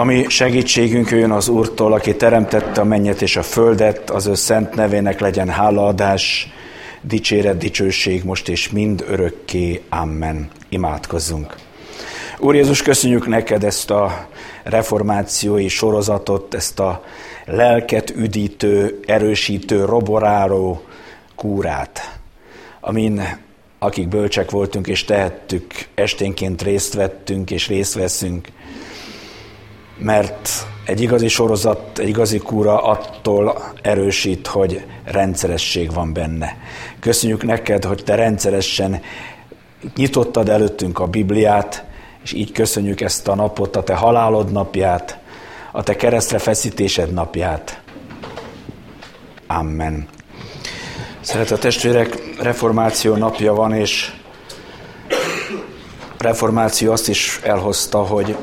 Ami segítségünk jön az Úrtól, aki teremtette a mennyet és a földet, az ő szent nevének legyen hálaadás, dicséret, dicsőség most és mind örökké. Amen. Imádkozzunk. Úr Jézus, köszönjük neked ezt a reformációi sorozatot, ezt a lelket üdítő, erősítő, roboráló kúrát, amin akik bölcsek voltunk és tehettük, esténként részt vettünk és részt veszünk, mert egy igazi sorozat, egy igazi kúra attól erősít, hogy rendszeresség van benne. Köszönjük neked, hogy te rendszeresen nyitottad előttünk a Bibliát, és így köszönjük ezt a napot, a te halálod napját, a te keresztre feszítésed napját. Amen. Szeretett testvérek, reformáció napja van, és reformáció azt is elhozta, hogy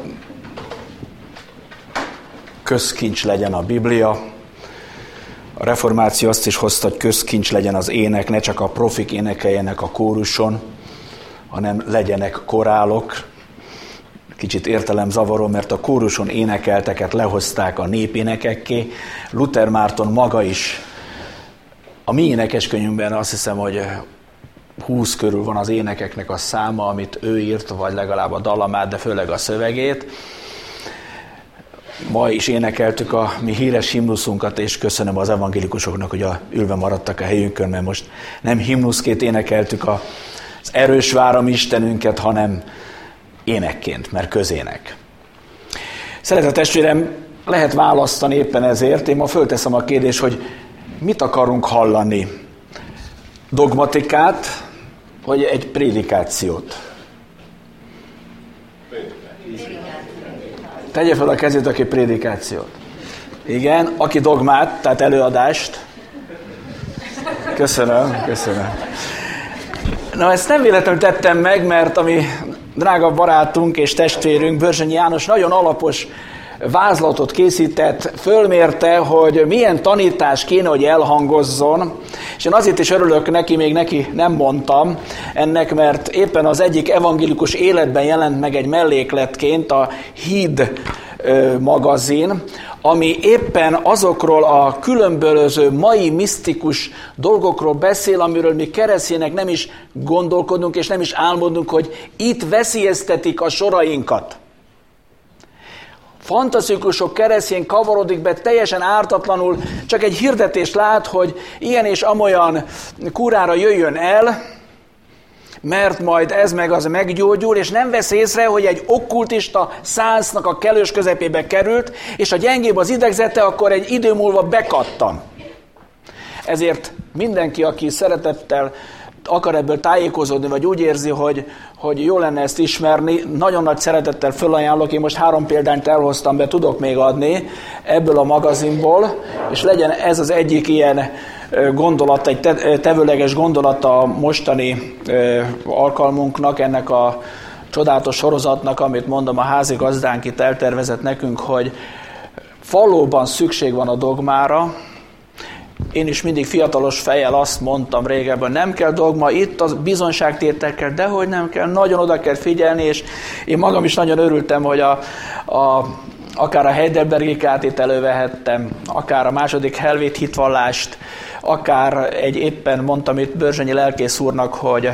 közkincs legyen a Biblia. A reformáció azt is hozta, hogy közkincs legyen az ének, ne csak a profik énekeljenek a kóruson, hanem legyenek korálok. Kicsit értelemzavaró, mert a kóruson énekelteket lehozták a népénekekké. Luther Márton maga is a mi énekeskönyvünkben azt hiszem, hogy 20 körül van az énekeknek a száma, amit ő írt, vagy legalább a dalamát, de főleg a szövegét. Ma is énekeltük a mi híres himnuszunkat, és köszönöm az evangélikusoknak, hogy a, ülve maradtak a helyünkön, mert most nem himnuszként énekeltük a, az erős váram Istenünket, hanem énekként, mert közének. Szeretett testvérem, lehet választani éppen ezért. Én ma fölteszem a kérdést, hogy mit akarunk hallani? Dogmatikát, vagy egy prédikációt? Tegye fel a kezét, aki prédikációt. Igen, aki dogmát, tehát előadást. Köszönöm, köszönöm. Na, ezt nem véletlenül tettem meg, mert ami drága barátunk és testvérünk, Börzsönyi János nagyon alapos vázlatot készített, fölmérte, hogy milyen tanítás kéne, hogy elhangozzon, és én azért is örülök neki, még neki nem mondtam ennek, mert éppen az egyik evangélikus életben jelent meg egy mellékletként a Híd magazin, ami éppen azokról a különböző mai misztikus dolgokról beszél, amiről mi keresztjének nem is gondolkodunk, és nem is álmodunk, hogy itt veszélyeztetik a sorainkat fantasztikusok keresztjén kavarodik be teljesen ártatlanul, csak egy hirdetést lát, hogy ilyen és amolyan kurára jöjjön el, mert majd ez meg az meggyógyul, és nem vesz észre, hogy egy okkultista száznak a kellős közepébe került, és a gyengébb az idegzete, akkor egy idő múlva bekattan. Ezért mindenki, aki szeretettel akar ebből tájékozódni, vagy úgy érzi, hogy, hogy jó lenne ezt ismerni, nagyon nagy szeretettel fölajánlok, én most három példányt elhoztam be, tudok még adni ebből a magazinból, és legyen ez az egyik ilyen gondolat, egy tevőleges gondolat a mostani alkalmunknak, ennek a csodálatos sorozatnak, amit mondom, a házi gazdánk itt eltervezett nekünk, hogy valóban szükség van a dogmára, én is mindig fiatalos fejjel azt mondtam régebben, nem kell dogma, itt a bizonságtételkel, dehogy nem kell, nagyon oda kell figyelni, és én magam is nagyon örültem, hogy a, a akár a Heidelbergikát itt elővehettem, akár a második helvét hitvallást, akár egy éppen mondtam itt Börzsönyi lelkész úrnak, hogy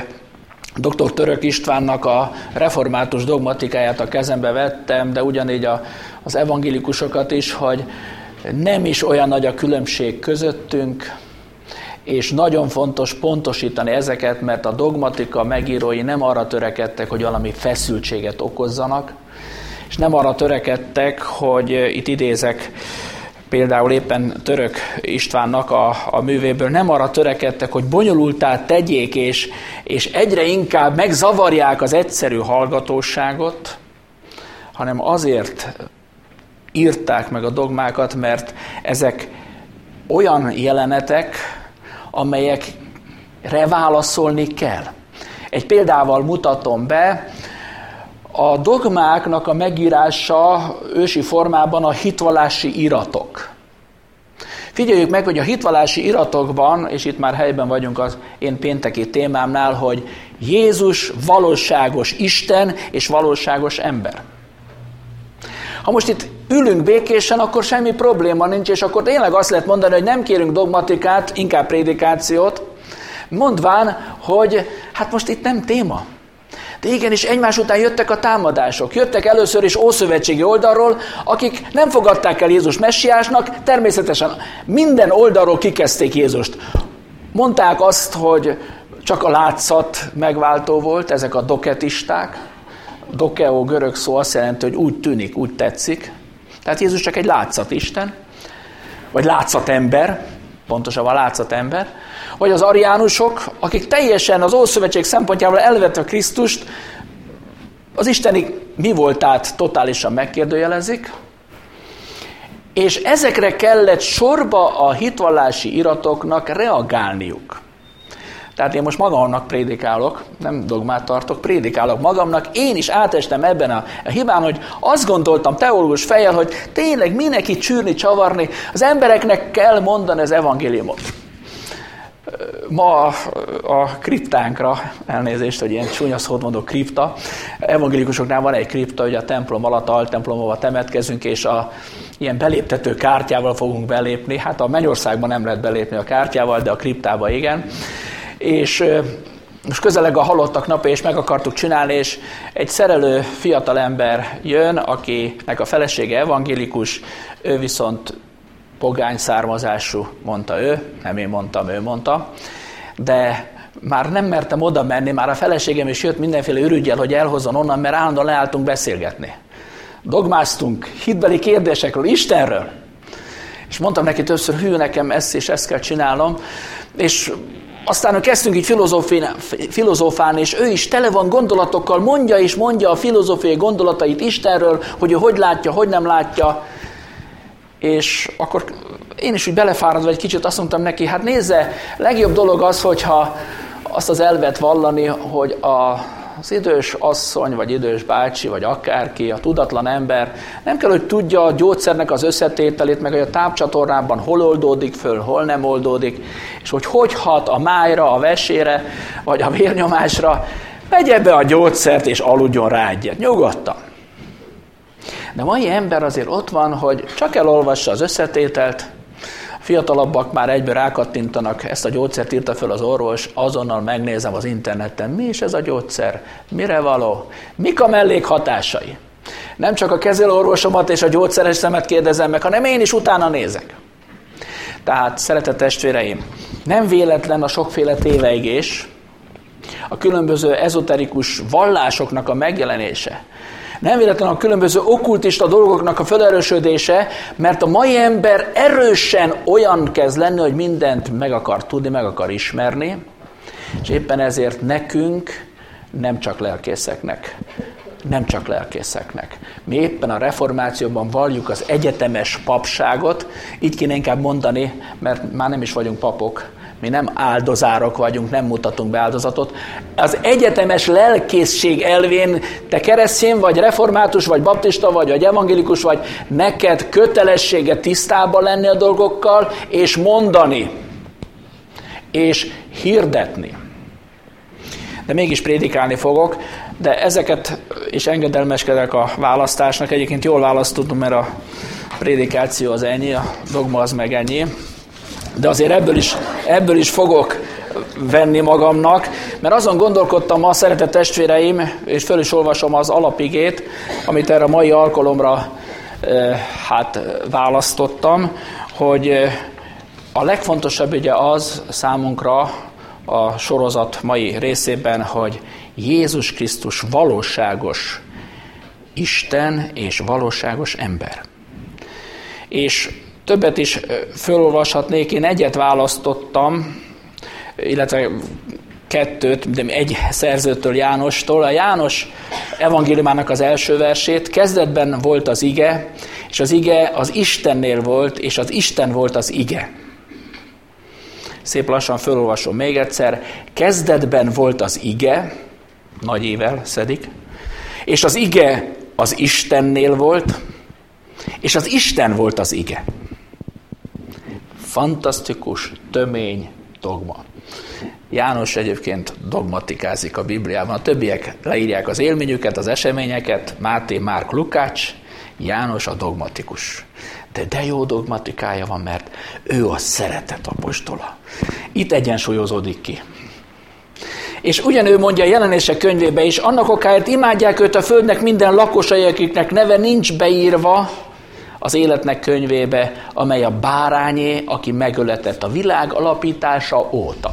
dr. Török Istvánnak a református dogmatikáját a kezembe vettem, de ugyanígy a, az evangélikusokat is, hogy nem is olyan nagy a különbség közöttünk, és nagyon fontos pontosítani ezeket, mert a dogmatika megírói nem arra törekedtek, hogy valami feszültséget okozzanak, és nem arra törekedtek, hogy itt idézek például éppen Török Istvánnak a, a művéből, nem arra törekedtek, hogy bonyolultá tegyék, és, és egyre inkább megzavarják az egyszerű hallgatóságot, hanem azért írták meg a dogmákat, mert ezek olyan jelenetek, amelyekre válaszolni kell. Egy példával mutatom be, a dogmáknak a megírása ősi formában a hitvallási iratok. Figyeljük meg, hogy a hitvallási iratokban, és itt már helyben vagyunk az én pénteki témámnál, hogy Jézus valóságos Isten és valóságos ember. Ha most itt ülünk békésen, akkor semmi probléma nincs, és akkor tényleg azt lehet mondani, hogy nem kérünk dogmatikát, inkább prédikációt, mondván, hogy hát most itt nem téma. De igenis egymás után jöttek a támadások. Jöttek először is ószövetségi oldalról, akik nem fogadták el Jézus messiásnak, természetesen minden oldalról kikezdték Jézust. Mondták azt, hogy csak a látszat megváltó volt, ezek a doketisták. Dokeo görög szó azt jelenti, hogy úgy tűnik, úgy tetszik. Tehát Jézus csak egy látszatisten, vagy látszatember, pontosabban látszatember, vagy az ariánusok, akik teljesen az Ószövetség szempontjából elvetve Krisztust, az isteni mi voltát totálisan megkérdőjelezik, és ezekre kellett sorba a hitvallási iratoknak reagálniuk. Tehát én most magamnak prédikálok, nem dogmát tartok, prédikálok magamnak. Én is átestem ebben a, a hibán, hogy azt gondoltam teológus fejjel, hogy tényleg minek itt csűrni, csavarni, az embereknek kell mondani az evangéliumot. Ma a kriptánkra, elnézést, hogy ilyen csúnya szót mondok, kripta, evangélikusoknál van egy kripta, hogy a templom alatt, a templomba temetkezünk, és a ilyen beléptető kártyával fogunk belépni. Hát a mennyországban nem lehet belépni a kártyával, de a kriptába igen és most közeleg a halottak napja, és meg akartuk csinálni, és egy szerelő fiatalember jön, akinek a felesége evangélikus, ő viszont pogány származású, mondta ő, nem én mondtam, ő mondta, de már nem mertem oda menni, már a feleségem is jött mindenféle ürügyel, hogy elhozzon onnan, mert állandóan leálltunk beszélgetni. Dogmáztunk hitbeli kérdésekről, Istenről. És mondtam neki többször, hű, nekem ezt és ezt kell csinálnom, és aztán kezdtünk így filozófálni, és ő is tele van gondolatokkal, mondja és mondja a filozófiai gondolatait Istenről, hogy ő hogy látja, hogy nem látja. És akkor én is úgy belefáradva egy kicsit azt mondtam neki, hát nézze, legjobb dolog az, hogyha azt az elvet vallani, hogy a az idős asszony, vagy idős bácsi, vagy akárki, a tudatlan ember nem kell, hogy tudja a gyógyszernek az összetételét, meg hogy a tápcsatornában hol oldódik föl, hol nem oldódik, és hogy hogy hat a májra, a vesére, vagy a vérnyomásra, vegye be a gyógyszert, és aludjon rá egyet, nyugodtan. De mai ember azért ott van, hogy csak elolvassa az összetételt, Fiatalabbak már egyből rákattintanak, ezt a gyógyszert írta föl az orvos, azonnal megnézem az interneten, mi is ez a gyógyszer, mire való, mik a mellékhatásai. Nem csak a kezelőorvosomat és a gyógyszeres szemet kérdezem meg, hanem én is utána nézek. Tehát, szeretett testvéreim, nem véletlen a sokféle téveigés, a különböző ezoterikus vallásoknak a megjelenése. Nem véletlenül a különböző okkultista dolgoknak a felerősödése, mert a mai ember erősen olyan kezd lenni, hogy mindent meg akar tudni, meg akar ismerni, és éppen ezért nekünk, nem csak lelkészeknek, nem csak lelkészeknek. Mi éppen a reformációban valljuk az egyetemes papságot, így kéne inkább mondani, mert már nem is vagyunk papok, mi nem áldozárok vagyunk, nem mutatunk be áldozatot. Az egyetemes lelkészség elvén te keresztény vagy, református vagy, baptista vagy, vagy evangélikus vagy, neked kötelessége tisztában lenni a dolgokkal, és mondani, és hirdetni. De mégis prédikálni fogok, de ezeket is engedelmeskedek a választásnak. Egyébként jól választottam, mert a prédikáció az ennyi, a dogma az meg ennyi de azért ebből is, ebből is fogok venni magamnak, mert azon gondolkodtam ma, szeretett testvéreim, és föl is olvasom az alapigét, amit erre a mai alkalomra hát választottam, hogy a legfontosabb ugye az számunkra a sorozat mai részében, hogy Jézus Krisztus valóságos Isten és valóságos ember. És Többet is felolvashatnék, én egyet választottam, illetve kettőt, de egy szerzőtől Jánostól. A János evangéliumának az első versét, kezdetben volt az ige, és az ige az Istennél volt, és az Isten volt az ige. Szép lassan felolvasom még egyszer. Kezdetben volt az ige, nagy ével szedik, és az ige az Istennél volt, és az Isten volt az ige fantasztikus, tömény dogma. János egyébként dogmatikázik a Bibliában. A többiek leírják az élményüket, az eseményeket, Máté, Márk, Lukács. János a dogmatikus. De de jó dogmatikája van, mert ő a szeretet apostola. Itt egyensúlyozódik ki. És ugyanő mondja a jelenések könyvébe is, annak okáért imádják őt a földnek minden lakosai, akiknek neve nincs beírva az életnek könyvébe, amely a bárányé, aki megöletett a világ alapítása óta.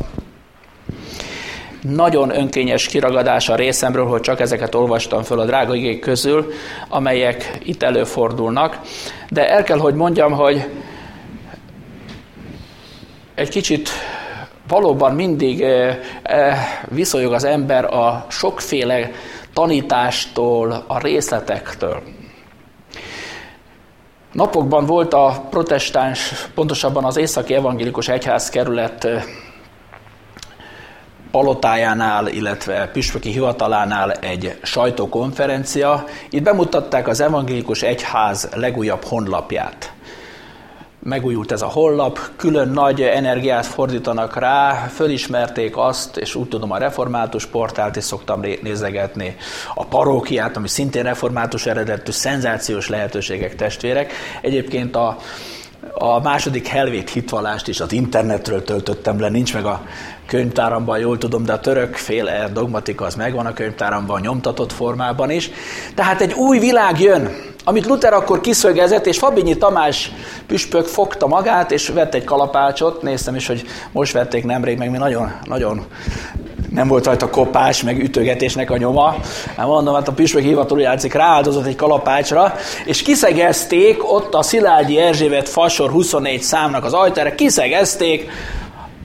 Nagyon önkényes kiragadás a részemről, hogy csak ezeket olvastam föl a drága igék közül, amelyek itt előfordulnak. De el kell, hogy mondjam, hogy egy kicsit valóban mindig eh, eh, viszonyog az ember a sokféle tanítástól, a részletektől. Napokban volt a protestáns, pontosabban az északi evangélikus egyházkerület palotájánál, illetve püspöki hivatalánál egy sajtókonferencia. Itt bemutatták az evangélikus egyház legújabb honlapját megújult ez a honlap, külön nagy energiát fordítanak rá, fölismerték azt, és úgy tudom a református portált is szoktam nézegetni, a parókiát, ami szintén református eredetű, szenzációs lehetőségek testvérek. Egyébként a, a második helvét hitvalást is az internetről töltöttem le, nincs meg a könyvtáramban, jól tudom, de a török féle dogmatika az megvan a könyvtáramban, nyomtatott formában is. Tehát egy új világ jön, amit Luther akkor kiszögezett, és Fabinyi Tamás püspök fogta magát, és vett egy kalapácsot, néztem is, hogy most vették nemrég, meg mi nagyon, nagyon nem volt rajta kopás, meg ütögetésnek a nyoma. Hát mondom, hát a püspök hivatalú játszik, rááldozott egy kalapácsra, és kiszegezték ott a Szilágyi Erzsébet fasor 24 számnak az ajtára, kiszegezték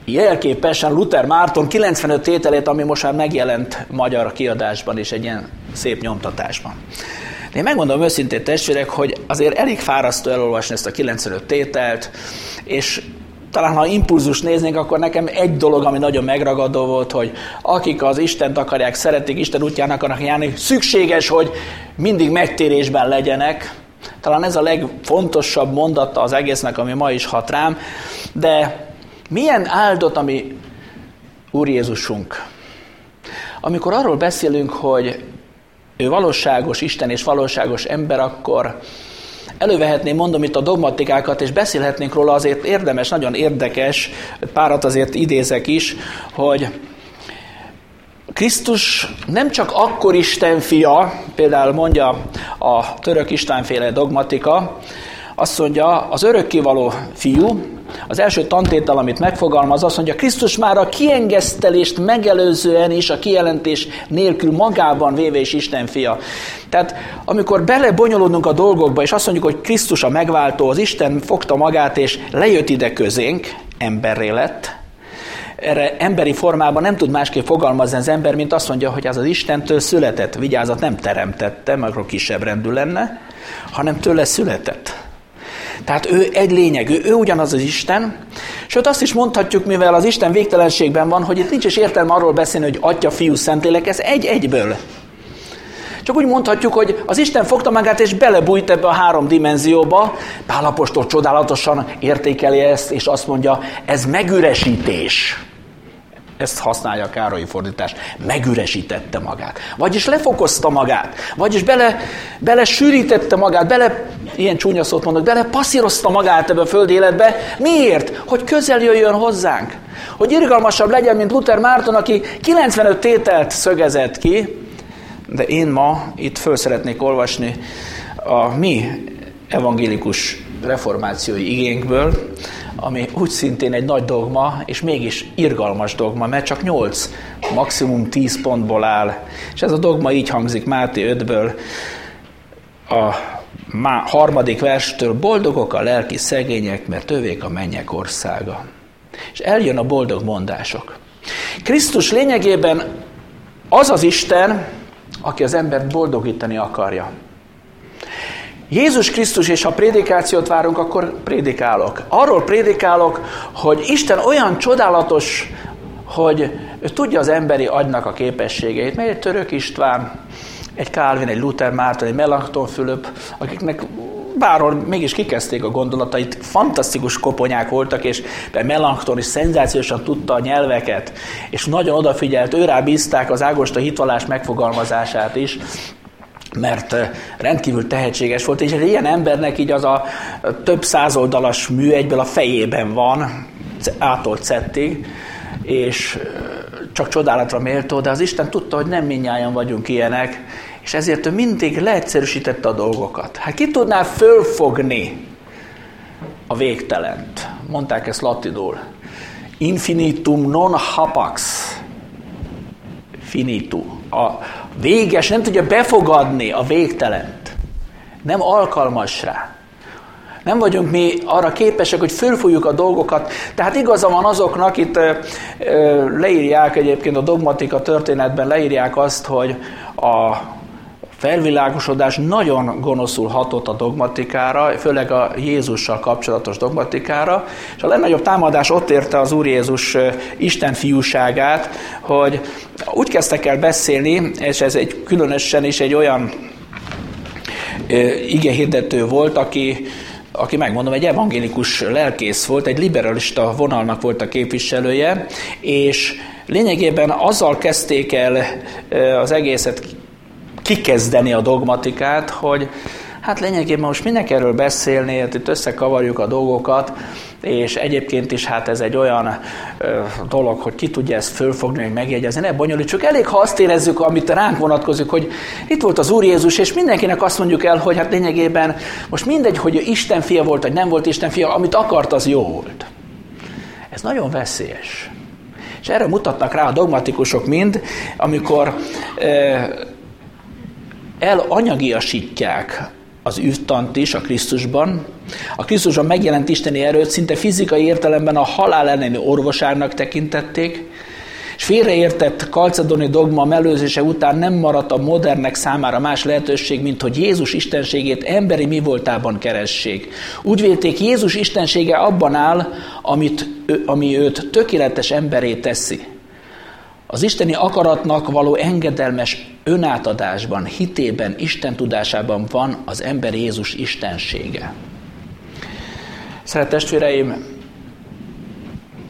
jelképesen Luther Márton 95 tételét, ami most már megjelent magyar kiadásban és egy ilyen szép nyomtatásban. De én megmondom őszintén testvérek, hogy azért elég fárasztó elolvasni ezt a 95 tételt, és talán ha impulzus néznénk, akkor nekem egy dolog, ami nagyon megragadó volt, hogy akik az Istent akarják, szeretik, Isten útján akarnak járni, szükséges, hogy mindig megtérésben legyenek. Talán ez a legfontosabb mondata az egésznek, ami ma is hat rám, de milyen áldott, ami Úr Jézusunk. Amikor arról beszélünk, hogy ő valóságos Isten és valóságos ember, akkor elővehetném, mondom itt a dogmatikákat, és beszélhetnénk róla, azért érdemes, nagyon érdekes, párat azért idézek is, hogy Krisztus nem csak akkor Isten fia, például mondja a török Istenféle dogmatika, azt mondja, az örökkévaló fiú, az első tantétel, amit megfogalmaz, azt mondja, Krisztus már a kiengesztelést megelőzően is a kijelentés nélkül magában véve is Isten fia. Tehát amikor belebonyolódunk a dolgokba, és azt mondjuk, hogy Krisztus a megváltó, az Isten fogta magát, és lejött ide közénk, emberré lett, erre emberi formában nem tud másképp fogalmazni az ember, mint azt mondja, hogy az az Istentől született. Vigyázat, nem teremtette, mert akkor kisebb rendű lenne, hanem tőle született. Tehát ő egy lényeg, ő, ő ugyanaz az Isten, sőt azt is mondhatjuk, mivel az Isten végtelenségben van, hogy itt nincs is értelme arról beszélni, hogy Atya, Fiú, Szentlélek, ez egy-egyből. Csak úgy mondhatjuk, hogy az Isten fogta magát és belebújt ebbe a három dimenzióba. Pálapostól csodálatosan értékeli ezt, és azt mondja, ez megüresítés. Ezt használja a Károlyi fordítás. Megüresítette magát. Vagyis lefokozta magát. Vagyis bele, bele sűrítette magát, bele, ilyen csúnya szót mondok, bele passzírozta magát ebbe a föld életbe. Miért? Hogy közel jöjjön hozzánk. Hogy irgalmasabb legyen, mint Luther Márton, aki 95 tételt szögezett ki, de én ma itt föl szeretnék olvasni a mi evangélikus reformációi igénkből, ami úgy szintén egy nagy dogma, és mégis irgalmas dogma, mert csak 8, maximum 10 pontból áll. És ez a dogma így hangzik Máté 5-ből, a harmadik verstől, boldogok a lelki szegények, mert övék a mennyek országa. És eljön a boldog mondások. Krisztus lényegében az az Isten, aki az embert boldogítani akarja. Jézus Krisztus és ha prédikációt várunk, akkor prédikálok. Arról prédikálok, hogy Isten olyan csodálatos, hogy tudja az emberi agynak a képességeit. Mely egy török István, egy Calvin, egy Luther Márton, egy Melanchthon Fülöp, akiknek bárhol mégis kikezdték a gondolatait, fantasztikus koponyák voltak, és Melanchthon is szenzációsan tudta a nyelveket, és nagyon odafigyelt, őrá bízták az Ágosta hitvallás megfogalmazását is, mert rendkívül tehetséges volt, és egy ilyen embernek így az a több százoldalas mű egyből a fejében van, ától szettig, és csak csodálatra méltó, de az Isten tudta, hogy nem minnyáján vagyunk ilyenek, és ezért ő mindig leegyszerűsítette a dolgokat. Hát ki tudná fölfogni a végtelent? Mondták ezt latinul. Infinitum non hapax. Finitu. A véges nem tudja befogadni a végtelent. Nem alkalmas rá. Nem vagyunk mi arra képesek, hogy fölfújjuk a dolgokat. Tehát igaza van azoknak, itt leírják egyébként a dogmatika történetben, leírják azt, hogy a felvilágosodás nagyon gonoszul hatott a dogmatikára, főleg a Jézussal kapcsolatos dogmatikára, és a legnagyobb támadás ott érte az Úr Jézus Isten fiúságát, hogy úgy kezdtek el beszélni, és ez egy különösen is egy olyan igehirdető volt, aki aki megmondom, egy evangélikus lelkész volt, egy liberalista vonalnak volt a képviselője, és lényegében azzal kezdték el az egészet kikezdeni a dogmatikát, hogy hát lényegében most minek erről beszélni, hát itt összekavarjuk a dolgokat, és egyébként is hát ez egy olyan ö, dolog, hogy ki tudja ezt fölfogni, meg megjegyezni, ne bonyolítsuk. Elég, ha azt érezzük, amit ránk vonatkozik, hogy itt volt az Úr Jézus, és mindenkinek azt mondjuk el, hogy hát lényegében most mindegy, hogy Isten fia volt, vagy nem volt Isten fia, amit akart, az jó volt. Ez nagyon veszélyes. És erre mutatnak rá a dogmatikusok mind, amikor ö, elanyagiasítják az űrtant is a Krisztusban. A Krisztusban megjelent isteni erőt szinte fizikai értelemben a halál elleni orvoságnak tekintették, és félreértett kalcedoni dogma mellőzése után nem maradt a modernek számára más lehetőség, mint hogy Jézus istenségét emberi mi voltában keressék. Úgy vélték, Jézus istensége abban áll, amit, ami őt tökéletes emberé teszi. Az isteni akaratnak való engedelmes önátadásban, hitében, Isten tudásában van az ember Jézus istensége. Szeret testvéreim,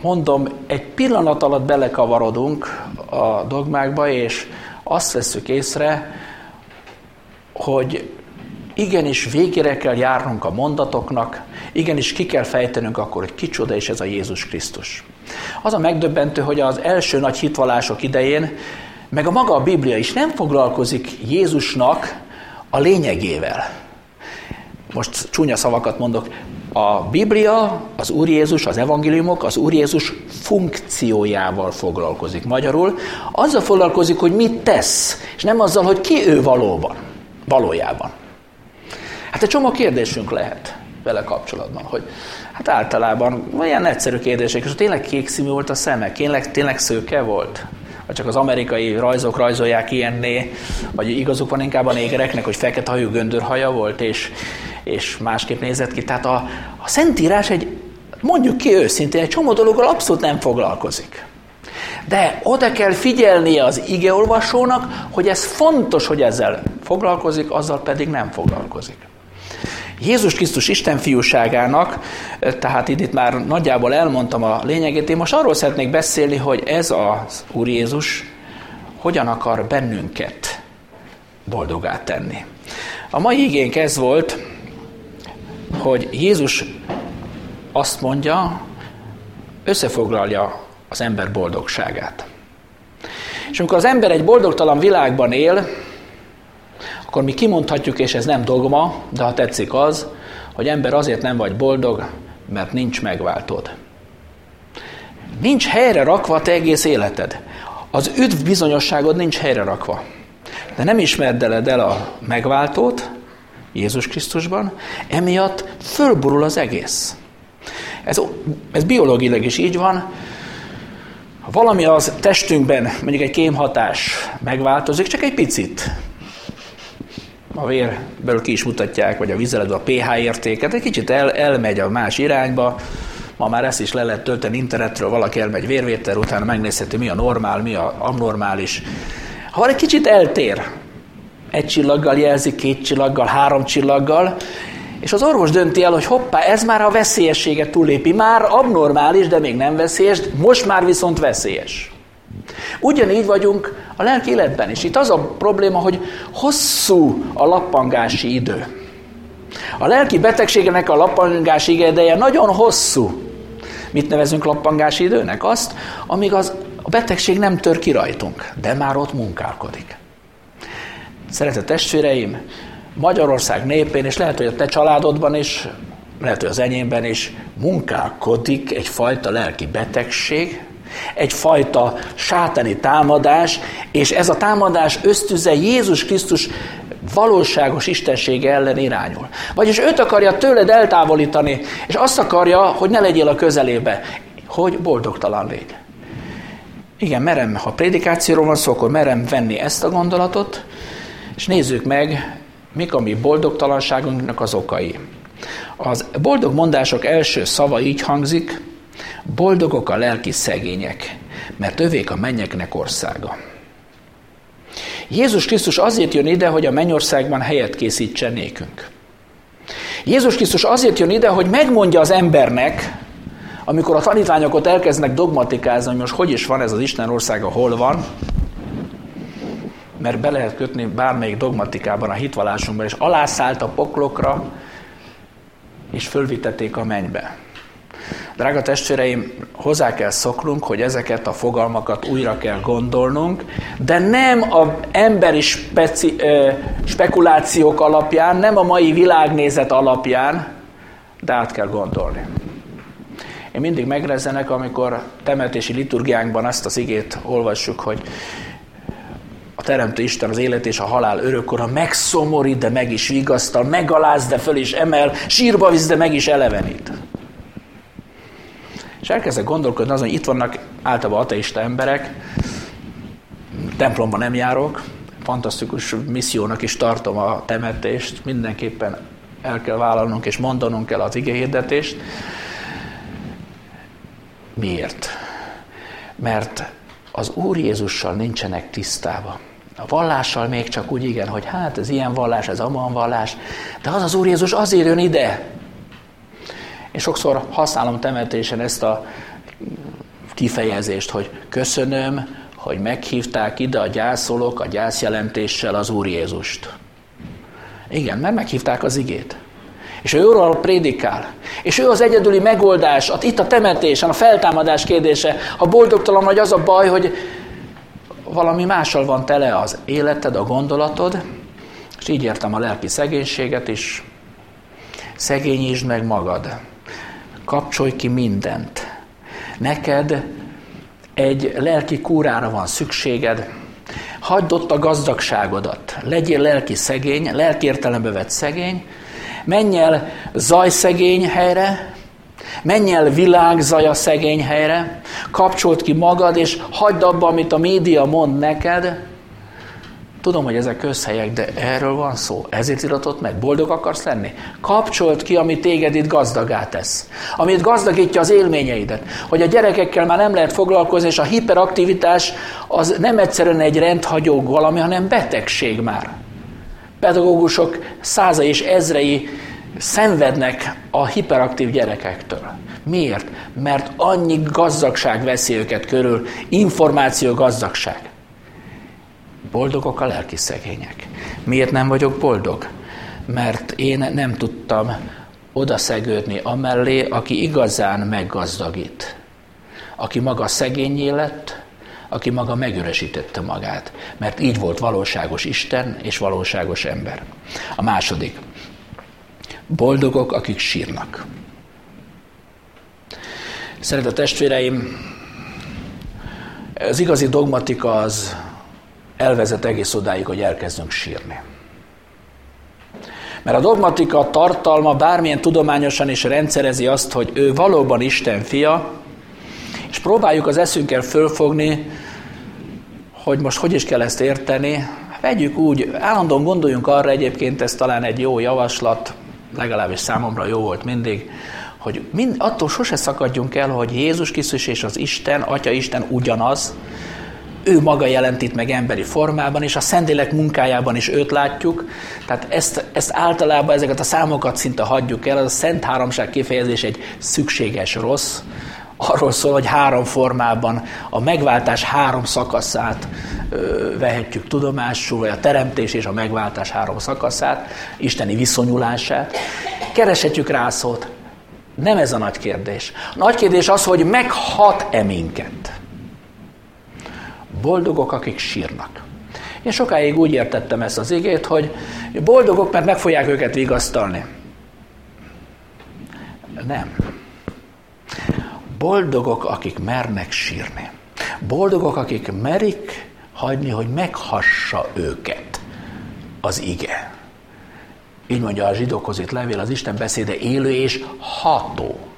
mondom, egy pillanat alatt belekavarodunk a dogmákba, és azt veszük észre, hogy igenis végére kell járnunk a mondatoknak, igenis ki kell fejtenünk akkor, hogy kicsoda is ez a Jézus Krisztus. Az a megdöbbentő, hogy az első nagy hitvallások idején, meg a maga a Biblia is nem foglalkozik Jézusnak a lényegével. Most csúnya szavakat mondok. A Biblia, az Úr Jézus, az evangéliumok az Úr Jézus funkciójával foglalkozik. Magyarul azzal foglalkozik, hogy mit tesz, és nem azzal, hogy ki ő valóban, valójában. Hát egy csomó kérdésünk lehet vele kapcsolatban, hogy hát általában olyan egyszerű kérdések, és tényleg kék színű volt a szeme, tényleg, tényleg szőke volt? Vagy csak az amerikai rajzok rajzolják ilyenné, vagy igazuk van inkább a négereknek, hogy fekete hajú göndörhaja volt, és, és másképp nézett ki. Tehát a, a Szentírás egy, mondjuk ki őszintén, egy csomó dologgal abszolút nem foglalkozik. De oda kell figyelnie az igeolvasónak, hogy ez fontos, hogy ezzel foglalkozik, azzal pedig nem foglalkozik. Jézus Krisztus Isten fiúságának, tehát itt, már nagyjából elmondtam a lényegét, én most arról szeretnék beszélni, hogy ez az Úr Jézus hogyan akar bennünket boldogát tenni. A mai igénk ez volt, hogy Jézus azt mondja, összefoglalja az ember boldogságát. És amikor az ember egy boldogtalan világban él, akkor mi kimondhatjuk, és ez nem dogma, de ha tetszik az, hogy ember azért nem vagy boldog, mert nincs megváltod. Nincs helyre rakva te egész életed. Az üdv bizonyosságod nincs helyre rakva. De nem ismerdeled el a megváltót Jézus Krisztusban, emiatt fölborul az egész. Ez, ez biológileg is így van. Ha valami az testünkben, mondjuk egy kémhatás megváltozik, csak egy picit, a vérből ki is mutatják, vagy a vizeletben a pH értéket, egy kicsit el, elmegy a más irányba, ma már ezt is le lehet tölteni internetről, valaki elmegy vérvétel, utána megnézheti, mi a normál, mi a abnormális. Ha egy kicsit eltér, egy csillaggal jelzi, két csillaggal, három csillaggal, és az orvos dönti el, hogy hoppá, ez már a veszélyességet túlépi. Már abnormális, de még nem veszélyes, most már viszont veszélyes. Ugyanígy vagyunk a lelki életben is. Itt az a probléma, hogy hosszú a lappangási idő. A lelki betegségnek a lappangási ideje nagyon hosszú. Mit nevezünk lappangási időnek? Azt, amíg az, a betegség nem tör ki rajtunk, de már ott munkálkodik. Szeretett testvéreim, Magyarország népén, és lehet, hogy a te családodban is, lehet, hogy az enyémben is munkálkodik egyfajta lelki betegség, egyfajta sátani támadás, és ez a támadás ösztüze Jézus Krisztus valóságos istensége ellen irányul. Vagyis őt akarja tőled eltávolítani, és azt akarja, hogy ne legyél a közelébe, hogy boldogtalan légy. Igen, merem, ha prédikációról van szó, akkor merem venni ezt a gondolatot, és nézzük meg, mik a mi boldogtalanságunknak az okai. Az boldog mondások első szava így hangzik, boldogok a lelki szegények, mert övék a mennyeknek országa. Jézus Krisztus azért jön ide, hogy a mennyországban helyet készítsen nékünk. Jézus Krisztus azért jön ide, hogy megmondja az embernek, amikor a tanítványok ott elkezdenek dogmatikázni, hogy most hogy is van ez az Isten országa, hol van, mert be lehet kötni bármelyik dogmatikában, a hitvallásunkban, és alászállt a poklokra, és fölvitették a mennybe. Drága testvéreim, hozzá kell szoknunk, hogy ezeket a fogalmakat újra kell gondolnunk, de nem a emberi speci, ö, spekulációk alapján, nem a mai világnézet alapján, de át kell gondolni. Én mindig megrezenek, amikor temetési liturgiánkban azt az igét olvassuk, hogy a Teremtő Isten az élet és a halál örökkora megszomorít, de meg is vigasztal, megaláz, de föl is emel, sírba visz, de meg is elevenít. És elkezdek gondolkodni azon, hogy itt vannak általában ateista emberek, templomban nem járok, fantasztikus missziónak is tartom a temetést, mindenképpen el kell vállalnunk és mondanunk kell az igéhirdetést. Miért? Mert az Úr Jézussal nincsenek tisztában. A vallással még csak úgy igen, hogy hát ez ilyen vallás, ez amolyan vallás, de az az Úr Jézus azért jön ide. És sokszor használom temetésen ezt a kifejezést, hogy köszönöm, hogy meghívták ide a gyászolók a gyászjelentéssel az Úr Jézust. Igen, mert meghívták az igét. És ő jóról prédikál. És ő az egyedüli megoldás, itt a temetésen, a feltámadás kérdése. Ha boldogtalan vagy, az a baj, hogy valami mással van tele az életed, a gondolatod, és így értem a lelki szegénységet is. Szegényítsd meg magad. Kapcsolj ki mindent. Neked egy lelki kúrára van szükséged. Hagyd ott a gazdagságodat. Legyél lelki szegény, lelki értelembe vett szegény, Menj el zajszegény helyre, menj el világzaja szegény helyre, kapcsolt ki magad, és hagyd abba, amit a média mond neked. Tudom, hogy ezek közhelyek, de erről van szó. Ezért iratott meg. Boldog akarsz lenni? Kapcsolt ki, ami téged itt gazdagá tesz. Amit gazdagítja az élményeidet. Hogy a gyerekekkel már nem lehet foglalkozni, és a hiperaktivitás az nem egyszerűen egy rendhagyó valami, hanem betegség már pedagógusok százai és ezrei szenvednek a hiperaktív gyerekektől. Miért? Mert annyi gazdagság veszi őket körül, információ gazdagság. Boldogok a lelki szegények. Miért nem vagyok boldog? Mert én nem tudtam odaszegődni amellé, aki igazán meggazdagít. Aki maga szegényé lett, aki maga megüresítette magát, mert így volt valóságos Isten és valóságos ember. A második. Boldogok, akik sírnak. Szeretett testvéreim, az igazi dogmatika az elvezet egész odáig, hogy elkezdünk sírni. Mert a dogmatika tartalma bármilyen tudományosan is rendszerezi azt, hogy ő valóban Isten fia, és próbáljuk az eszünkkel fölfogni, hogy most hogy is kell ezt érteni. Vegyük úgy, állandóan gondoljunk arra egyébként, ez talán egy jó javaslat, legalábbis számomra jó volt mindig, hogy mind, attól sose szakadjunk el, hogy Jézus Krisztus és az Isten, Atya Isten ugyanaz, ő maga jelentít meg emberi formában, és a Szentélek munkájában is őt látjuk. Tehát ezt, ezt általában ezeket a számokat szinte hagyjuk el, az a Szent Háromság kifejezés egy szükséges rossz, arról szól, hogy három formában a megváltás három szakaszát ö, vehetjük tudomásul, vagy a teremtés és a megváltás három szakaszát, isteni viszonyulását. Kereshetjük rá szót. Nem ez a nagy kérdés. A nagy kérdés az, hogy meghat-e minket. Boldogok, akik sírnak. Én sokáig úgy értettem ezt az igét, hogy boldogok, mert meg fogják őket vigasztalni. Nem. Boldogok, akik mernek sírni. Boldogok, akik merik hagyni, hogy meghassa őket az ige. Így mondja a zsidókhoz itt levél, az Isten beszéde élő és ható.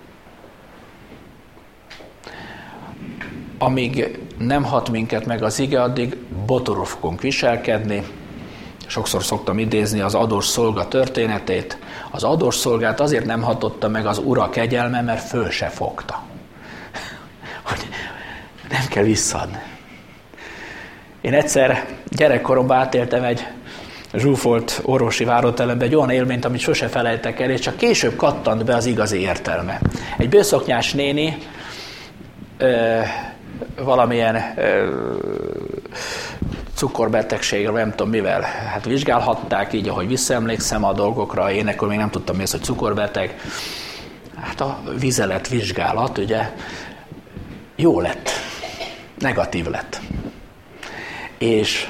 Amíg nem hat minket meg az ige, addig botorul viselkedni. Sokszor szoktam idézni az adós szolga történetét. Az adós szolgát azért nem hatotta meg az ura kegyelme, mert föl se fogta. Hogy nem kell visszadni. Én egyszer gyerekkoromban átéltem egy zsúfolt orvosi várótelembe egy olyan élményt, amit sose felejtek el, és csak később kattant be az igazi értelme. Egy bőszoknyás néni ö, valamilyen cukorbetegségre, nem tudom mivel, hát vizsgálhatták így, ahogy visszaemlékszem a dolgokra, én akkor még nem tudtam mi az, hogy cukorbeteg. Hát a vizelet vizsgálat, ugye, jó lett, negatív lett. És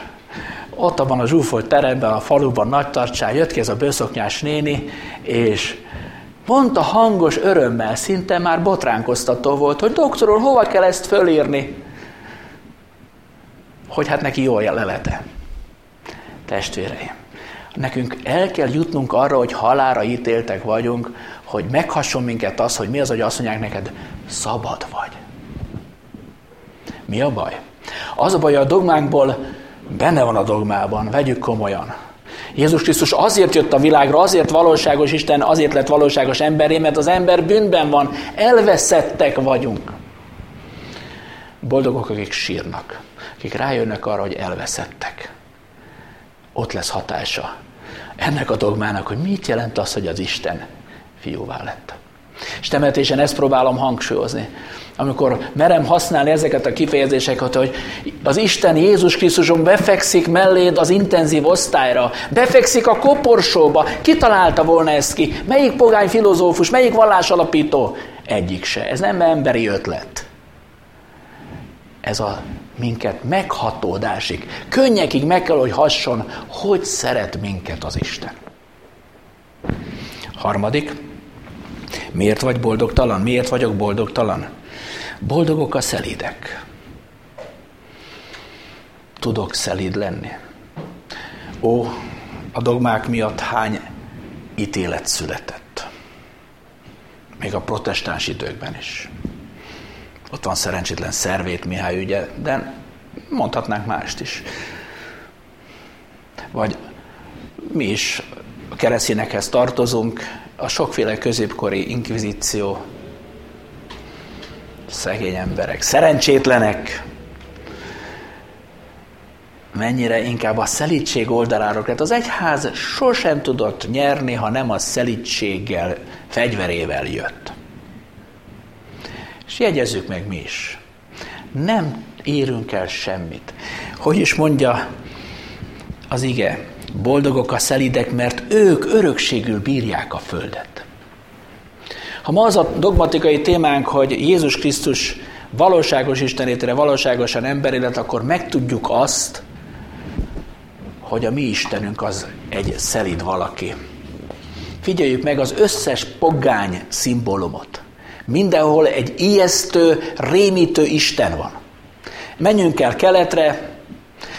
ott abban a zsúfolt teremben, a faluban nagy tartsán jött ki ez a bőszoknyás néni, és mondta hangos örömmel, szinte már botránkoztató volt, hogy doktor úr, hova kell ezt fölírni? Hogy hát neki jó a lelete. Testvéreim, nekünk el kell jutnunk arra, hogy halára ítéltek vagyunk, hogy meghasson minket az, hogy mi az, hogy azt mondják neked, szabad vagy. Mi a baj? Az a baj, a dogmánkból Benne van a dogmában, vegyük komolyan. Jézus Krisztus azért jött a világra, azért valóságos Isten, azért lett valóságos emberé, mert az ember bűnben van, elveszettek vagyunk. Boldogok, akik sírnak, akik rájönnek arra, hogy elveszettek. Ott lesz hatása ennek a dogmának, hogy mit jelent az, hogy az Isten fiúvá lett. És temetésen ezt próbálom hangsúlyozni amikor merem használni ezeket a kifejezéseket, hogy az Isten Jézus Krisztuson befekszik melléd az intenzív osztályra, befekszik a koporsóba, ki találta volna ezt ki? Melyik pogány filozófus, melyik vallás alapító? Egyik se. Ez nem emberi ötlet. Ez a minket meghatódásig, könnyekig meg kell, hogy hasson, hogy szeret minket az Isten. Harmadik, miért vagy boldogtalan? Miért vagyok boldogtalan? Boldogok a szelídek. Tudok szelíd lenni. Ó, a dogmák miatt hány ítélet született. Még a protestáns időkben is. Ott van szerencsétlen szervét Mihály ügye, de mondhatnánk mást is. Vagy mi is a keresztényekhez tartozunk, a sokféle középkori inkvizíció Szegény emberek, szerencsétlenek, mennyire inkább a szelítség oldalára lett. Az egyház sosem tudott nyerni, ha nem a szelítséggel, fegyverével jött. És jegyezzük meg mi is. Nem érünk el semmit. Hogy is mondja az ige? Boldogok a szelidek, mert ők örökségül bírják a földet. Ha ma az a dogmatikai témánk, hogy Jézus Krisztus valóságos Istenétre, valóságosan emberi lett, akkor megtudjuk azt, hogy a mi Istenünk az egy szelid valaki. Figyeljük meg az összes pogány szimbólumot. Mindenhol egy ijesztő, rémítő Isten van. Menjünk el keletre,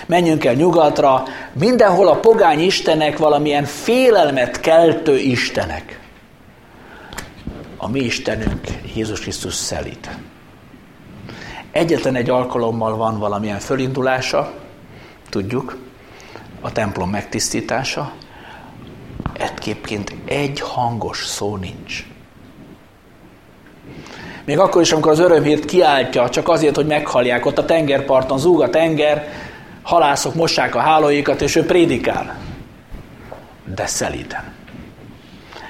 menjünk el nyugatra, mindenhol a pogány istenek valamilyen félelmet keltő istenek a mi Istenünk Jézus Krisztus szelít. Egyetlen egy alkalommal van valamilyen fölindulása, tudjuk, a templom megtisztítása, egyébként egy hangos szó nincs. Még akkor is, amikor az örömhírt kiáltja, csak azért, hogy meghallják, ott a tengerparton zúg a tenger, halászok mossák a hálóikat, és ő prédikál. De szelíten.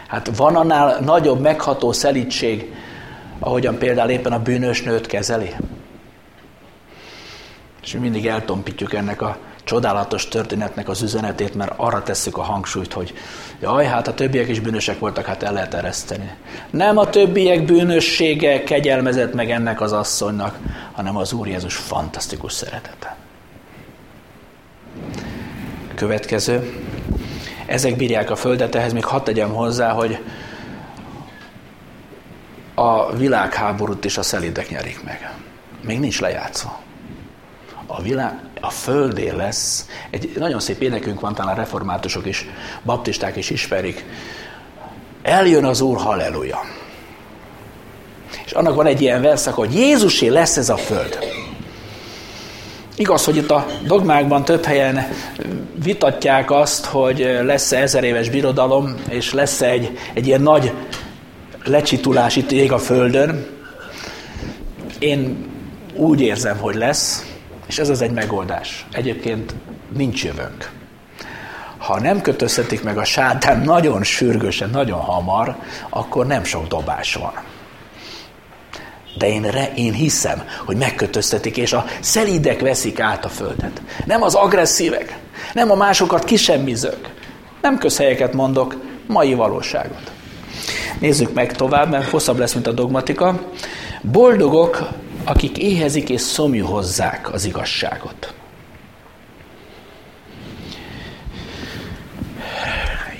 Hát van annál nagyobb megható szelítség ahogyan például éppen a bűnös nőt kezeli. És mi mindig eltompítjuk ennek a csodálatos történetnek az üzenetét, mert arra tesszük a hangsúlyt, hogy jaj, hát a többiek is bűnösek voltak, hát el lehet ereszteni. Nem a többiek bűnössége kegyelmezett meg ennek az asszonynak, hanem az Úr Jézus fantasztikus szeretete. Következő. Ezek bírják a földet, ehhez még hadd tegyem hozzá, hogy a világháborút is a szelidek nyerik meg. Még nincs lejátszva. A világ, a földé lesz, egy nagyon szép énekünk van, talán reformátusok is, baptisták is ismerik. Eljön az Úr, halleluja. És annak van egy ilyen verszak, hogy Jézusé lesz ez a föld. Igaz, hogy itt a dogmákban több helyen vitatják azt, hogy lesz-e ezer éves birodalom, és lesz -e egy, egy ilyen nagy lecsitulás itt ég a Földön. Én úgy érzem, hogy lesz, és ez az egy megoldás. Egyébként nincs jövőnk. Ha nem kötözhetik meg a sátán nagyon sürgősen, nagyon hamar, akkor nem sok dobás van. De én, re, én hiszem, hogy megkötöztetik, és a szelídek veszik át a földet. Nem az agresszívek, nem a másokat kisemmizők. Nem közhelyeket mondok, mai valóságot. Nézzük meg tovább, mert hosszabb lesz, mint a dogmatika. Boldogok, akik éhezik és szomjú hozzák az igazságot.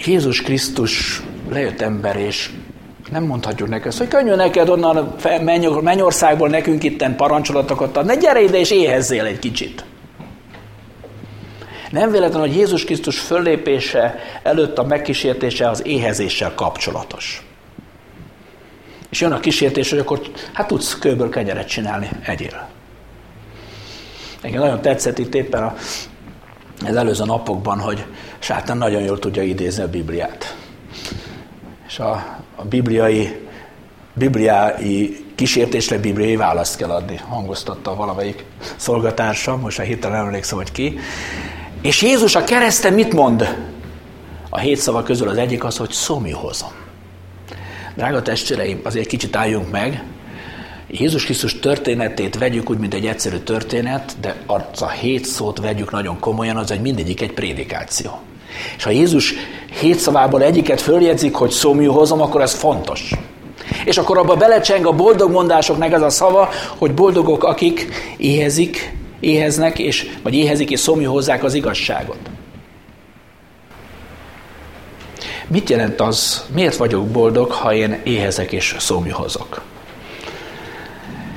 Jézus Krisztus lejött ember, és nem mondhatjuk neki azt, hogy könnyű neked onnan mennyországból nekünk itten parancsolatokat adni, ne gyere ide és éhezzél egy kicsit. Nem véletlen, hogy Jézus Krisztus föllépése előtt a megkísértése az éhezéssel kapcsolatos. És jön a kísértés, hogy akkor hát tudsz kőből kenyeret csinálni, egyél. Engem nagyon tetszett itt éppen a, az előző napokban, hogy sátán nagyon jól tudja idézni a Bibliát. És a, a bibliai, bibliai kísértésre bibliai választ kell adni, hangoztatta valamelyik szolgatársam, most a hirtelen emlékszem, hogy ki. És Jézus a kereszten mit mond? A hét szava közül az egyik az, hogy szomjú hozom. Drága testvéreim, azért kicsit álljunk meg. Jézus Krisztus történetét vegyük úgy, mint egy egyszerű történet, de az a hét szót vegyük nagyon komolyan, az egy mindegyik egy prédikáció. És ha Jézus hét szavából egyiket följegyzik, hogy szomjú hozom, akkor ez fontos. És akkor abba belecseng a boldog mondásoknak ez a szava, hogy boldogok, akik éhezik, éheznek, és, vagy éhezik és szomjú hozzák az igazságot. Mit jelent az, miért vagyok boldog, ha én éhezek és szomjuhozok?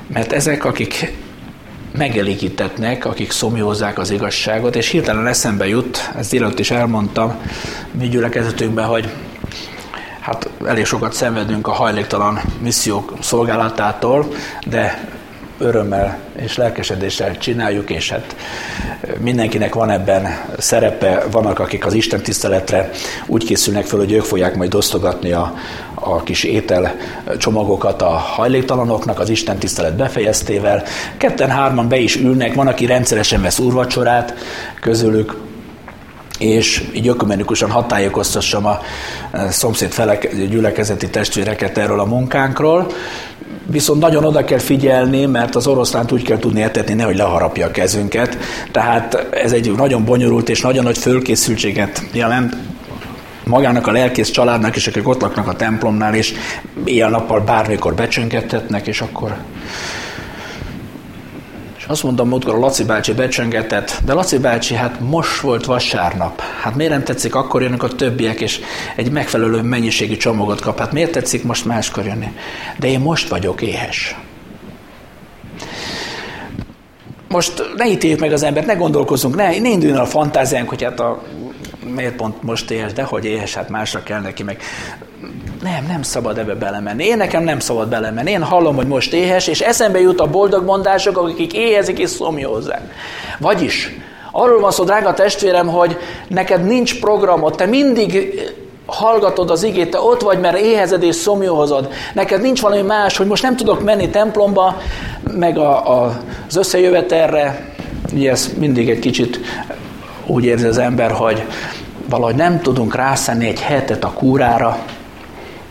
Mert ezek, akik megelégítetnek, akik szomjózzák az igazságot, és hirtelen eszembe jut, ezt délután is elmondtam mi gyülekezetünkben, hogy hát elég sokat szenvedünk a hajléktalan missziók szolgálatától, de örömmel és lelkesedéssel csináljuk, és hát mindenkinek van ebben szerepe, vannak akik az Isten tiszteletre úgy készülnek fel, hogy ők fogják majd osztogatni a, a kis étel csomagokat a hajléktalanoknak az Isten tisztelet befejeztével. Ketten-hárman be is ülnek, van, aki rendszeresen vesz úrvacsorát közülük, és így ökumenikusan hatályoztassam a szomszéd felek, gyülekezeti testvéreket erről a munkánkról. Viszont nagyon oda kell figyelni, mert az oroszlánt úgy kell tudni etetni, nehogy leharapja a kezünket. Tehát ez egy nagyon bonyolult és nagyon nagy fölkészültséget jelent magának a lelkész családnak, és akik ott laknak a templomnál, és éjjel-nappal bármikor becsöngethetnek, és akkor azt mondom, múltkor a Laci bácsi becsöngetett, de Laci bácsi, hát most volt vasárnap. Hát miért nem tetszik, akkor jönnek a többiek, és egy megfelelő mennyiségű csomagot kap. Hát miért tetszik most máskor jönni? De én most vagyok éhes. Most ne ítéljük meg az embert, ne gondolkozzunk, ne, ne induljon a fantáziánk, hogy hát a, miért pont most éhes, de hogy éhes, hát másra kell neki meg. Nem, nem szabad ebbe belemenni. Én nekem nem szabad belemenni. Én hallom, hogy most éhes, és eszembe jut a boldog mondások, akik éhezik és szomjózzák. Vagyis, arról van szó, drága testvérem, hogy neked nincs programod, te mindig hallgatod az igét, te ott vagy, mert éhezed és szomjóhozod. Neked nincs valami más, hogy most nem tudok menni templomba, meg a, a, az összejövetelre. Ugye ez mindig egy kicsit úgy érzi az ember, hogy valahogy nem tudunk rászenni egy hetet a kúrára,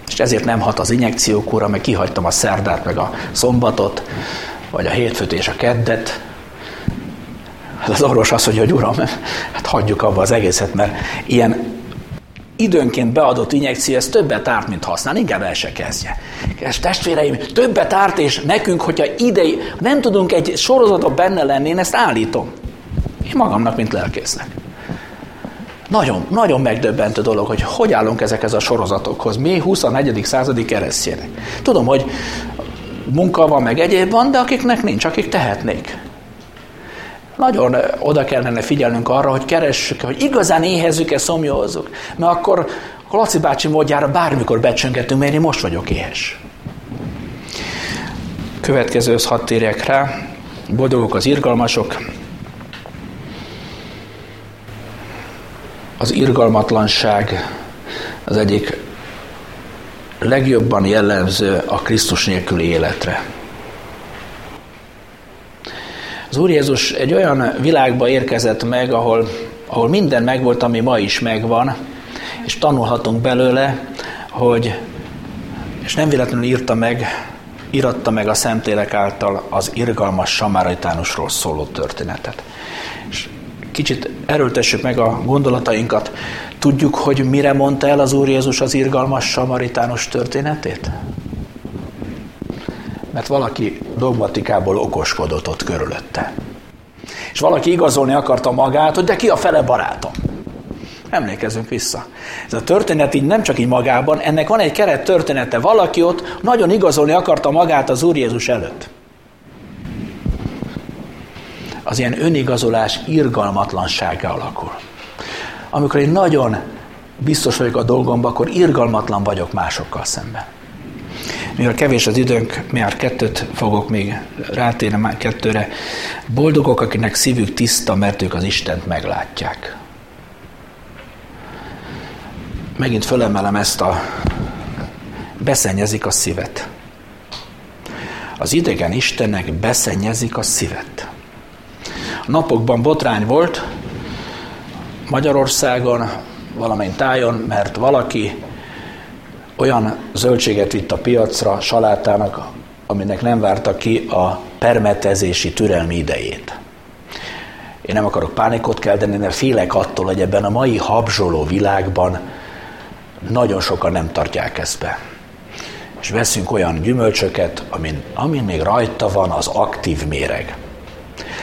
és ezért nem hat az injekciókúra, meg kihagytam a szerdát, meg a szombatot, vagy a hétfőt és a keddet. Hát az orvos azt mondja, hogy uram, hát hagyjuk abba az egészet, mert ilyen időnként beadott injekció, ez többet árt, mint használ, inkább el se kezdje. És testvéreim, többet árt, és nekünk, hogyha idei, nem tudunk egy sorozatot benne lenni, én ezt állítom. Én magamnak, mint lelkésznek. Nagyon, nagyon megdöbbentő dolog, hogy hogy állunk ezekhez a sorozatokhoz. Mi 21. századi keresztjének. Tudom, hogy munka van, meg egyéb van, de akiknek nincs, akik tehetnék. Nagyon oda kellene figyelnünk arra, hogy keressük, hogy igazán éhezzük-e, szomjózzuk. Mert akkor a Laci bácsi módjára bármikor becsöngetünk, mert én most vagyok éhes. Következőhöz hadd térjek rá. Boldogok az irgalmasok. Az irgalmatlanság az egyik legjobban jellemző a Krisztus nélküli életre. Az Úr Jézus egy olyan világba érkezett meg, ahol, ahol minden megvolt, ami ma is megvan, és tanulhatunk belőle, hogy, és nem véletlenül írta meg, íratta meg a Szentlélek által az irgalmas samaritánusról szóló történetet. Kicsit erőltessük meg a gondolatainkat. Tudjuk, hogy mire mondta el az Úr Jézus az irgalmas samaritánus történetét? Mert valaki dogmatikából okoskodott ott körülötte. És valaki igazolni akarta magát, hogy de ki a fele barátom. Emlékezzünk vissza. Ez a történet így nem csak így magában, ennek van egy keret története. Valaki ott nagyon igazolni akarta magát az Úr Jézus előtt. Az ilyen önigazolás irgalmatlansága alakul. Amikor én nagyon biztos vagyok a dolgomban, akkor irgalmatlan vagyok másokkal szemben. Mivel kevés az időnk, már kettőt fogok még rátérni, már kettőre. Boldogok, akinek szívük tiszta, mert ők az Istent meglátják. Megint fölemelem ezt a beszennyezik a szívet. Az idegen Istennek beszennyezik a szívet. Napokban botrány volt Magyarországon, valamely tájon, mert valaki olyan zöldséget vitt a piacra salátának, aminek nem várta ki a permetezési türelmi idejét. Én nem akarok pánikot kelteni, mert félek attól, hogy ebben a mai habzsoló világban nagyon sokan nem tartják ezt be. És veszünk olyan gyümölcsöket, amin, amin még rajta van az aktív méreg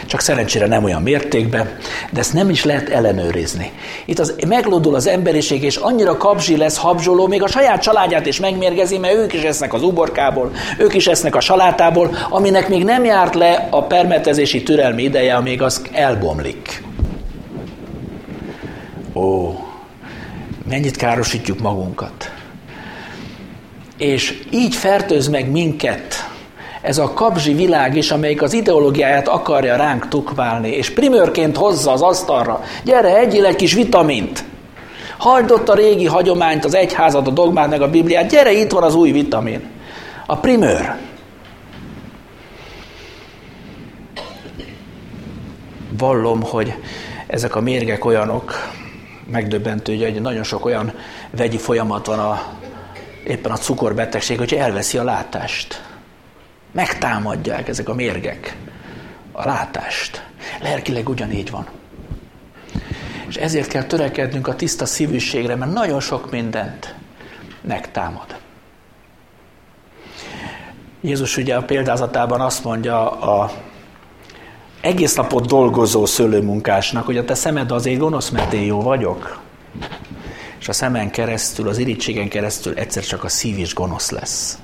csak szerencsére nem olyan mértékben, de ezt nem is lehet ellenőrizni. Itt az, meglódul az emberiség, és annyira kapzsi lesz habzsoló, még a saját családját is megmérgezi, mert ők is esznek az uborkából, ők is esznek a salátából, aminek még nem járt le a permetezési türelmi ideje, amíg az elbomlik. Ó, mennyit károsítjuk magunkat. És így fertőz meg minket ez a kapzsi világ is, amelyik az ideológiáját akarja ránk tukválni, és primőrként hozza az asztalra, gyere, egyél egy kis vitamint. Hagyd ott a régi hagyományt, az egyházat, a dogmát, meg a Bibliát, gyere, itt van az új vitamin. A primőr. Vallom, hogy ezek a mérgek olyanok, megdöbbentő, hogy nagyon sok olyan vegyi folyamat van a, éppen a cukorbetegség, hogy elveszi a látást megtámadják ezek a mérgek a látást. Lelkileg ugyanígy van. És ezért kell törekednünk a tiszta szívűségre, mert nagyon sok mindent megtámad. Jézus ugye a példázatában azt mondja a egész napot dolgozó szőlőmunkásnak, hogy a te szemed azért gonosz, mert én jó vagyok. És a szemen keresztül, az irítségen keresztül egyszer csak a szív is gonosz lesz.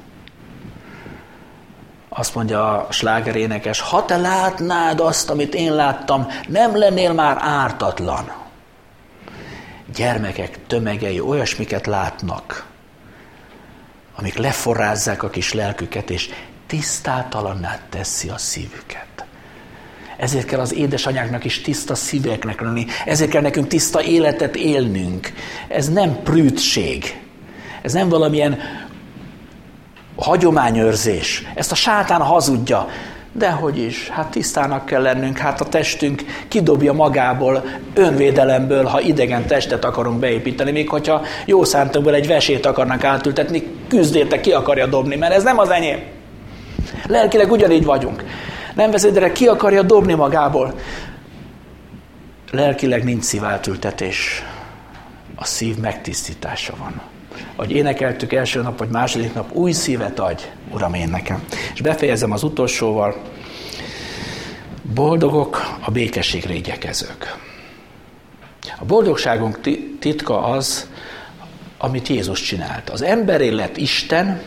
Azt mondja a slágerénekes, ha te látnád azt, amit én láttam, nem lennél már ártatlan. Gyermekek tömegei olyasmiket látnak, amik leforrázzák a kis lelküket, és tisztátalanná teszi a szívüket. Ezért kell az édesanyáknak is tiszta szíveknek lenni, ezért kell nekünk tiszta életet élnünk. Ez nem prűtség, ez nem valamilyen hagyományőrzés. Ezt a sátán hazudja. Dehogy is, hát tisztának kell lennünk, hát a testünk kidobja magából, önvédelemből, ha idegen testet akarunk beépíteni, még hogyha jó szántunkból egy vesét akarnak átültetni, küzdérte ki akarja dobni, mert ez nem az enyém. Lelkileg ugyanígy vagyunk. Nem veszélyre ki akarja dobni magából. Lelkileg nincs szíváltültetés. A szív megtisztítása van. Ahogy énekeltük első nap vagy második nap, új szívet adj, Uram, én nekem. És befejezem az utolsóval. Boldogok a békességre igyekezők. A boldogságunk titka az, amit Jézus csinált. Az emberé lett Isten,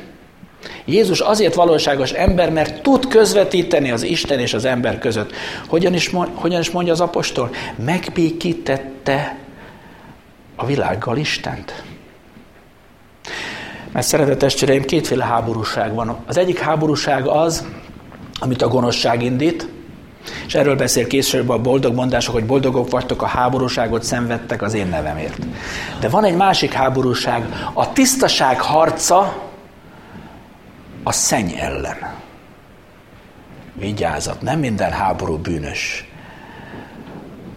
Jézus azért valóságos ember, mert tud közvetíteni az Isten és az ember között. Hogyan is, hogyan is mondja az apostol? Megbékítette a világgal Istent. Mert szeretett testvéreim, kétféle háborúság van. Az egyik háborúság az, amit a gonoszság indít, és erről beszél később a boldog mondások, hogy boldogok vagytok, a háborúságot szenvedtek az én nevemért. De van egy másik háborúság, a tisztaság harca a szenny ellen. Vigyázat, nem minden háború bűnös.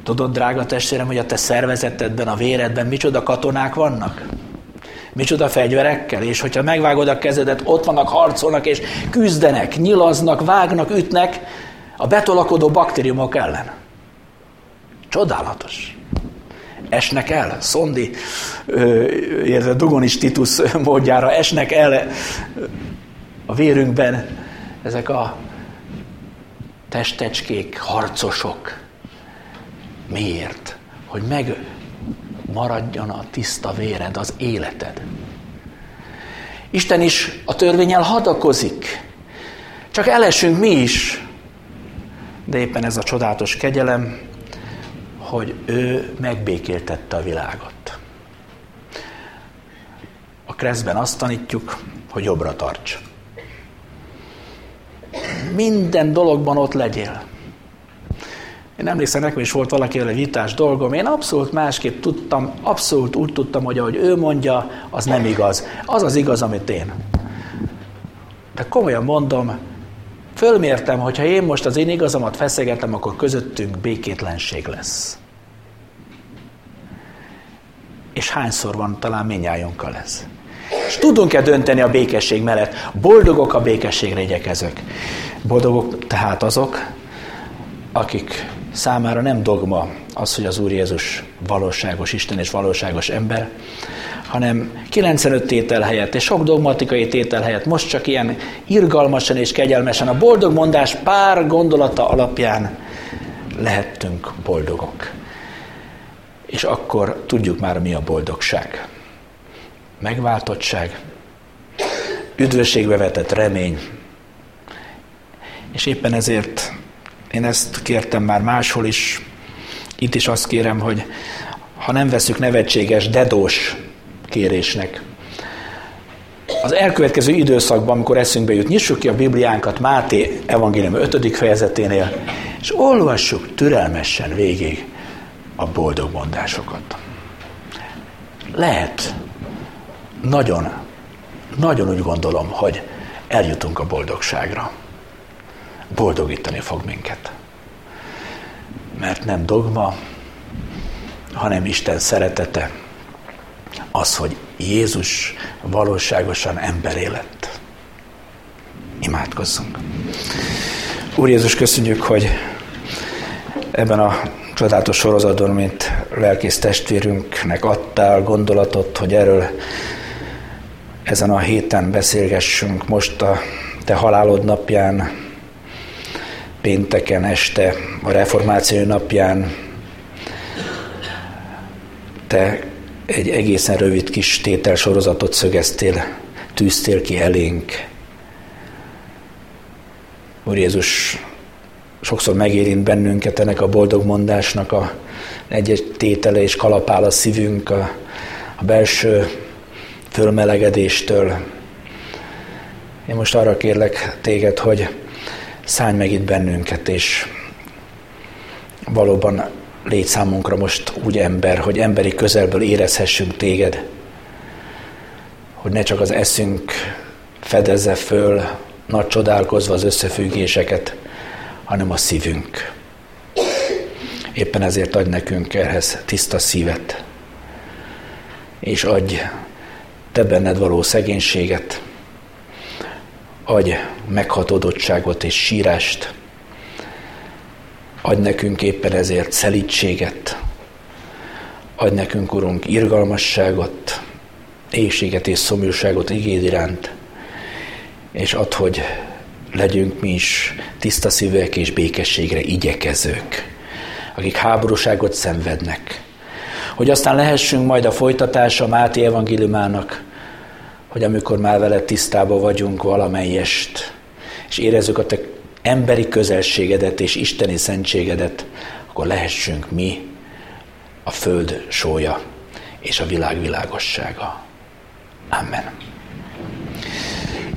Tudod, drága testvérem, hogy a te szervezetedben, a véredben micsoda katonák vannak? Micsoda fegyverekkel, és hogyha megvágod a kezedet, ott vannak, harcolnak, és küzdenek, nyilaznak, vágnak, ütnek a betolakodó baktériumok ellen. Csodálatos. Esnek el, Szondi, illetve Dugonis Titus módjára esnek el a vérünkben ezek a testecskék, harcosok. Miért? Hogy megmaradjon a tiszta véred, az életed. Isten is a törvényel hadakozik. Csak elesünk mi is. De éppen ez a csodálatos kegyelem, hogy ő megbékéltette a világot. A kreszben azt tanítjuk, hogy jobbra tarts minden dologban ott legyél. Én emlékszem, nekem is volt valakivel egy vitás dolgom, én abszolút másképp tudtam, abszolút úgy tudtam, hogy ahogy ő mondja, az nem igaz. Az az igaz, amit én. De komolyan mondom, fölmértem, hogy ha én most az én igazamat feszegetem, akkor közöttünk békétlenség lesz. És hányszor van talán minnyájunkkal ez? És tudunk-e dönteni a békesség mellett? Boldogok a békességre igyekezők. Boldogok tehát azok, akik számára nem dogma az, hogy az Úr Jézus valóságos Isten és valóságos ember, hanem 95 tétel helyett és sok dogmatikai tétel helyett most csak ilyen irgalmasan és kegyelmesen a boldog mondás pár gondolata alapján lehettünk boldogok. És akkor tudjuk már, mi a boldogság megváltottság, üdvösségbe vetett remény. És éppen ezért én ezt kértem már máshol is, itt is azt kérem, hogy ha nem veszük nevetséges, dedós kérésnek, az elkövetkező időszakban, amikor eszünkbe jut, nyissuk ki a Bibliánkat Máté evangélium 5. fejezeténél, és olvassuk türelmesen végig a boldog mondásokat. Lehet, nagyon, nagyon úgy gondolom, hogy eljutunk a boldogságra. Boldogítani fog minket. Mert nem dogma, hanem Isten szeretete, az, hogy Jézus valóságosan emberé lett. Imádkozzunk. Úr Jézus, köszönjük, hogy ebben a csodálatos sorozatban, mint lelkész testvérünknek adtál gondolatot, hogy erről ezen a héten beszélgessünk most a te halálod napján, pénteken este, a reformáció napján. Te egy egészen rövid kis tételsorozatot szögeztél, tűztél ki elénk. Úr Jézus, sokszor megérint bennünket ennek a boldog mondásnak a egy-egy tétele és kalapál a szívünk, a, a belső fölmelegedéstől. Én most arra kérlek téged, hogy szállj meg itt bennünket, és valóban légy számunkra most úgy ember, hogy emberi közelből érezhessünk téged, hogy ne csak az eszünk fedezze föl, nagy csodálkozva az összefüggéseket, hanem a szívünk. Éppen ezért adj nekünk ehhez tiszta szívet, és adj te benned való szegénységet, adj meghatódottságot és sírást, adj nekünk éppen ezért szelítséget, adj nekünk, Urunk, irgalmasságot, éjséget és szomjúságot igéd iránt, és add, hogy legyünk mi is tiszta szívek és békességre igyekezők, akik háborúságot szenvednek, hogy aztán lehessünk majd a folytatása Máté evangéliumának, hogy amikor már veled tisztában vagyunk valamelyest, és érezzük a te emberi közelségedet és isteni szentségedet, akkor lehessünk mi a föld sója és a világ világossága. Amen.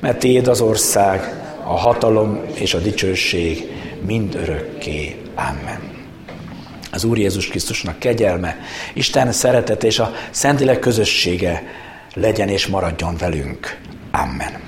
mert Téd az ország, a hatalom és a dicsőség mind örökké. Amen. Az Úr Jézus Krisztusnak kegyelme, Isten szeretet és a Szentilek közössége legyen és maradjon velünk. Amen.